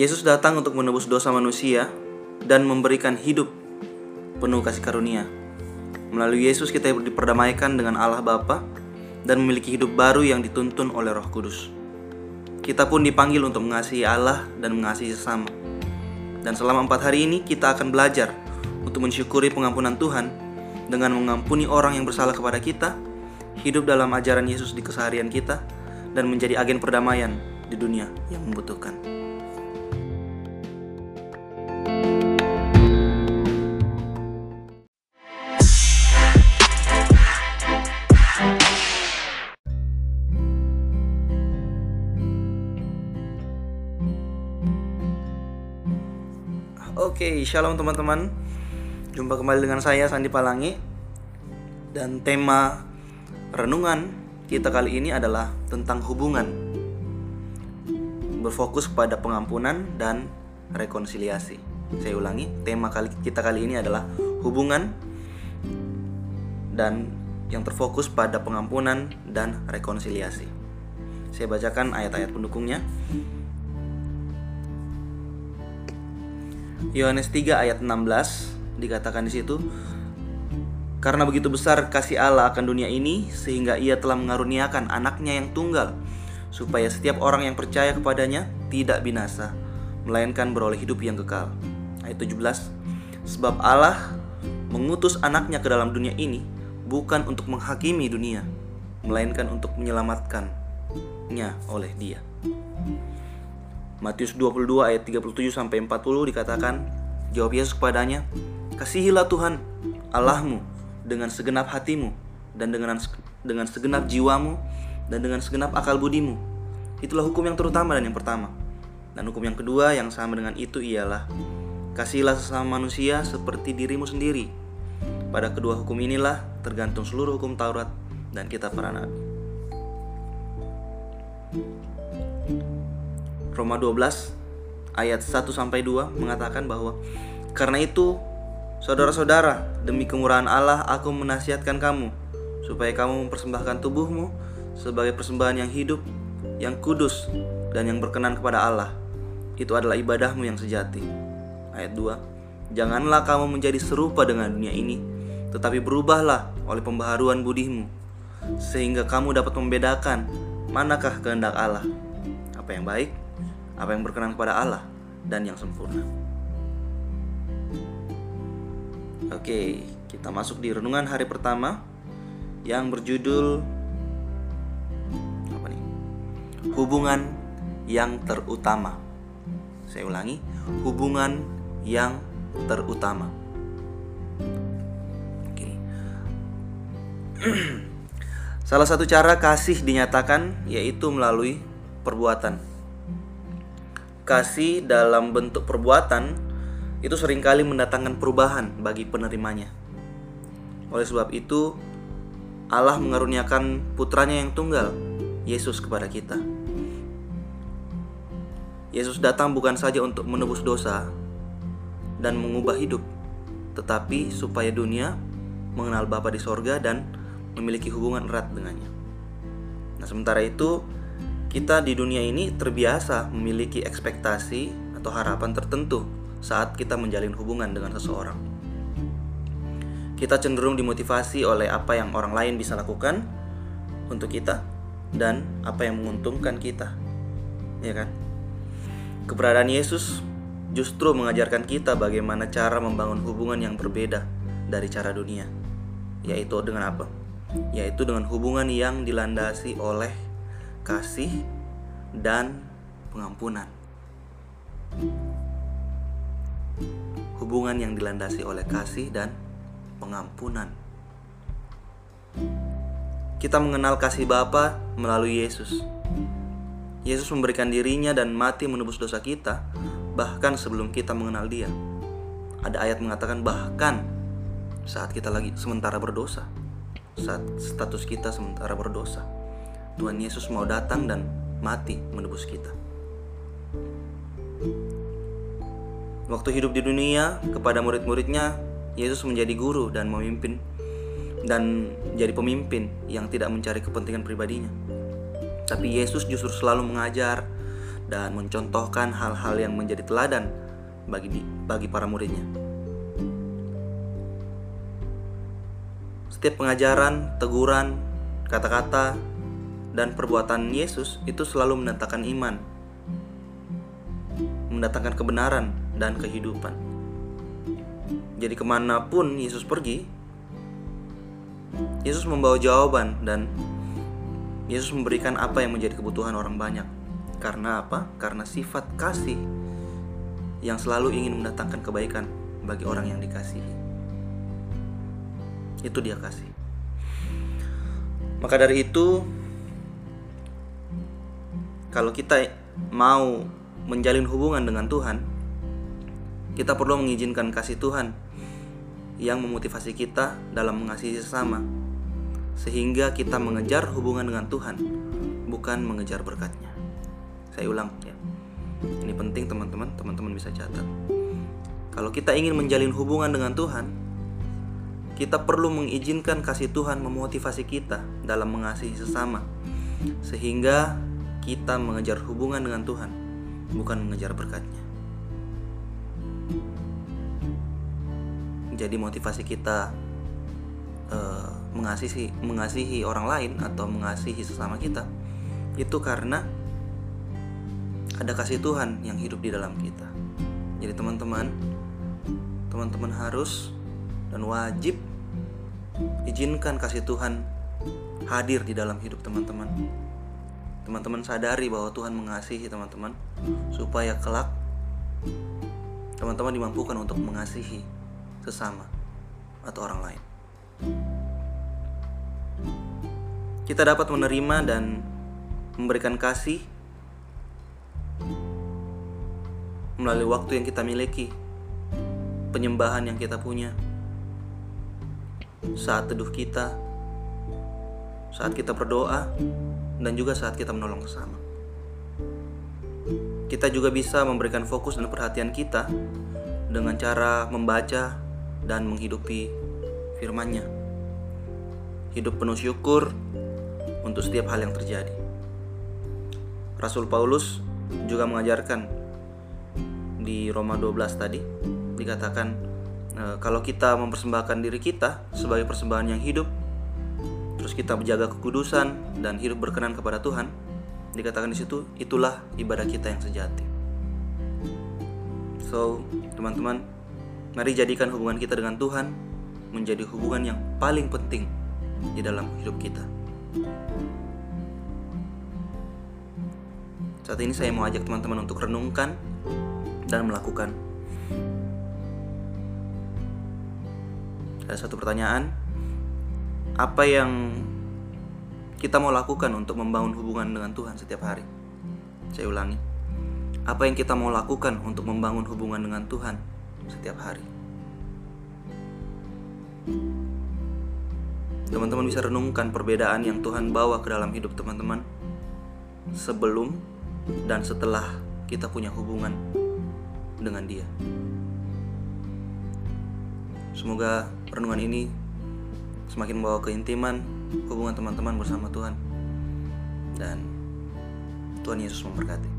Yesus datang untuk menebus dosa manusia dan memberikan hidup penuh kasih karunia. Melalui Yesus kita diperdamaikan dengan Allah Bapa dan memiliki hidup baru yang dituntun oleh Roh Kudus. Kita pun dipanggil untuk mengasihi Allah dan mengasihi sesama. Dan selama empat hari ini kita akan belajar untuk mensyukuri pengampunan Tuhan dengan mengampuni orang yang bersalah kepada kita, hidup dalam ajaran Yesus di keseharian kita, dan menjadi agen perdamaian di dunia yang membutuhkan. Oke, shalom teman-teman. Jumpa kembali dengan saya Sandi Palangi. Dan tema renungan kita kali ini adalah tentang hubungan. Berfokus pada pengampunan dan rekonsiliasi. Saya ulangi, tema kali kita kali ini adalah hubungan dan yang terfokus pada pengampunan dan rekonsiliasi. Saya bacakan ayat-ayat pendukungnya. Yohanes 3 ayat 16 dikatakan di situ karena begitu besar kasih Allah akan dunia ini sehingga ia telah mengaruniakan anaknya yang tunggal supaya setiap orang yang percaya kepadanya tidak binasa melainkan beroleh hidup yang kekal. Ayat 17 Sebab Allah mengutus anaknya ke dalam dunia ini bukan untuk menghakimi dunia melainkan untuk menyelamatkannya oleh dia. Matius 22 ayat 37 sampai 40 dikatakan, jawab Yesus kepadanya, "Kasihilah Tuhan Allahmu dengan segenap hatimu dan dengan dengan segenap jiwamu dan dengan segenap akal budimu." Itulah hukum yang terutama dan yang pertama. Dan hukum yang kedua yang sama dengan itu ialah kasihilah sesama manusia seperti dirimu sendiri. Pada kedua hukum inilah tergantung seluruh hukum Taurat dan kitab para. Roma 12 ayat 1 sampai 2 mengatakan bahwa karena itu saudara-saudara demi kemurahan Allah aku menasihatkan kamu supaya kamu mempersembahkan tubuhmu sebagai persembahan yang hidup, yang kudus dan yang berkenan kepada Allah. Itu adalah ibadahmu yang sejati. Ayat 2. Janganlah kamu menjadi serupa dengan dunia ini, tetapi berubahlah oleh pembaharuan budimu sehingga kamu dapat membedakan manakah kehendak Allah, apa yang baik, apa yang berkenan kepada Allah dan yang sempurna. Oke, kita masuk di renungan hari pertama yang berjudul apa nih? Hubungan yang terutama. Saya ulangi, hubungan yang terutama. Oke. Salah satu cara kasih dinyatakan yaitu melalui perbuatan. Kasih dalam bentuk perbuatan itu sering kali mendatangkan perubahan bagi penerimanya. Oleh sebab itu, Allah mengaruniakan putranya yang tunggal, Yesus kepada kita. Yesus datang bukan saja untuk menebus dosa dan mengubah hidup, tetapi supaya dunia mengenal Bapa di sorga dan memiliki hubungan erat dengannya. Nah, sementara itu, kita di dunia ini terbiasa memiliki ekspektasi atau harapan tertentu saat kita menjalin hubungan dengan seseorang. Kita cenderung dimotivasi oleh apa yang orang lain bisa lakukan untuk kita dan apa yang menguntungkan kita. Ya kan? Keberadaan Yesus justru mengajarkan kita bagaimana cara membangun hubungan yang berbeda dari cara dunia. Yaitu dengan apa? Yaitu dengan hubungan yang dilandasi oleh kasih, dan pengampunan. Hubungan yang dilandasi oleh kasih dan pengampunan. Kita mengenal kasih Bapa melalui Yesus. Yesus memberikan dirinya dan mati menebus dosa kita, bahkan sebelum kita mengenal Dia. Ada ayat mengatakan bahkan saat kita lagi sementara berdosa, saat status kita sementara berdosa. Tuhan Yesus mau datang dan mati menebus kita. Waktu hidup di dunia, kepada murid-muridnya, Yesus menjadi guru dan memimpin dan jadi pemimpin yang tidak mencari kepentingan pribadinya. Tapi Yesus justru selalu mengajar dan mencontohkan hal-hal yang menjadi teladan bagi bagi para muridnya. Setiap pengajaran, teguran, kata-kata, dan perbuatan Yesus itu selalu mendatangkan iman, mendatangkan kebenaran dan kehidupan. Jadi ke mana pun Yesus pergi, Yesus membawa jawaban dan Yesus memberikan apa yang menjadi kebutuhan orang banyak. Karena apa? Karena sifat kasih yang selalu ingin mendatangkan kebaikan bagi orang yang dikasihi. Itu dia kasih. Maka dari itu, kalau kita mau menjalin hubungan dengan Tuhan, kita perlu mengizinkan kasih Tuhan yang memotivasi kita dalam mengasihi sesama, sehingga kita mengejar hubungan dengan Tuhan, bukan mengejar berkatnya. Saya ulang ya. Ini penting teman-teman, teman-teman bisa catat. Kalau kita ingin menjalin hubungan dengan Tuhan, kita perlu mengizinkan kasih Tuhan memotivasi kita dalam mengasihi sesama, sehingga kita mengejar hubungan dengan Tuhan, bukan mengejar berkatnya. Jadi motivasi kita uh, mengasihi mengasihi orang lain atau mengasihi sesama kita itu karena ada kasih Tuhan yang hidup di dalam kita. Jadi teman-teman, teman-teman harus dan wajib izinkan kasih Tuhan hadir di dalam hidup teman-teman. Teman-teman sadari bahwa Tuhan mengasihi teman-teman supaya kelak teman-teman dimampukan untuk mengasihi sesama atau orang lain. Kita dapat menerima dan memberikan kasih melalui waktu yang kita miliki, penyembahan yang kita punya, saat teduh kita, saat kita berdoa, dan juga saat kita menolong sesama. Kita juga bisa memberikan fokus dan perhatian kita dengan cara membaca dan menghidupi firman-Nya. Hidup penuh syukur untuk setiap hal yang terjadi. Rasul Paulus juga mengajarkan di Roma 12 tadi dikatakan e, kalau kita mempersembahkan diri kita sebagai persembahan yang hidup terus kita menjaga kekudusan dan hidup berkenan kepada Tuhan dikatakan di situ itulah ibadah kita yang sejati. So, teman-teman, mari jadikan hubungan kita dengan Tuhan menjadi hubungan yang paling penting di dalam hidup kita. Saat ini saya mau ajak teman-teman untuk renungkan dan melakukan. Ada satu pertanyaan, apa yang kita mau lakukan untuk membangun hubungan dengan Tuhan setiap hari? Saya ulangi, apa yang kita mau lakukan untuk membangun hubungan dengan Tuhan setiap hari? Teman-teman bisa renungkan perbedaan yang Tuhan bawa ke dalam hidup teman-teman sebelum dan setelah kita punya hubungan dengan dia. Semoga renungan ini semakin membawa keintiman hubungan teman-teman bersama Tuhan. Dan Tuhan Yesus memberkati.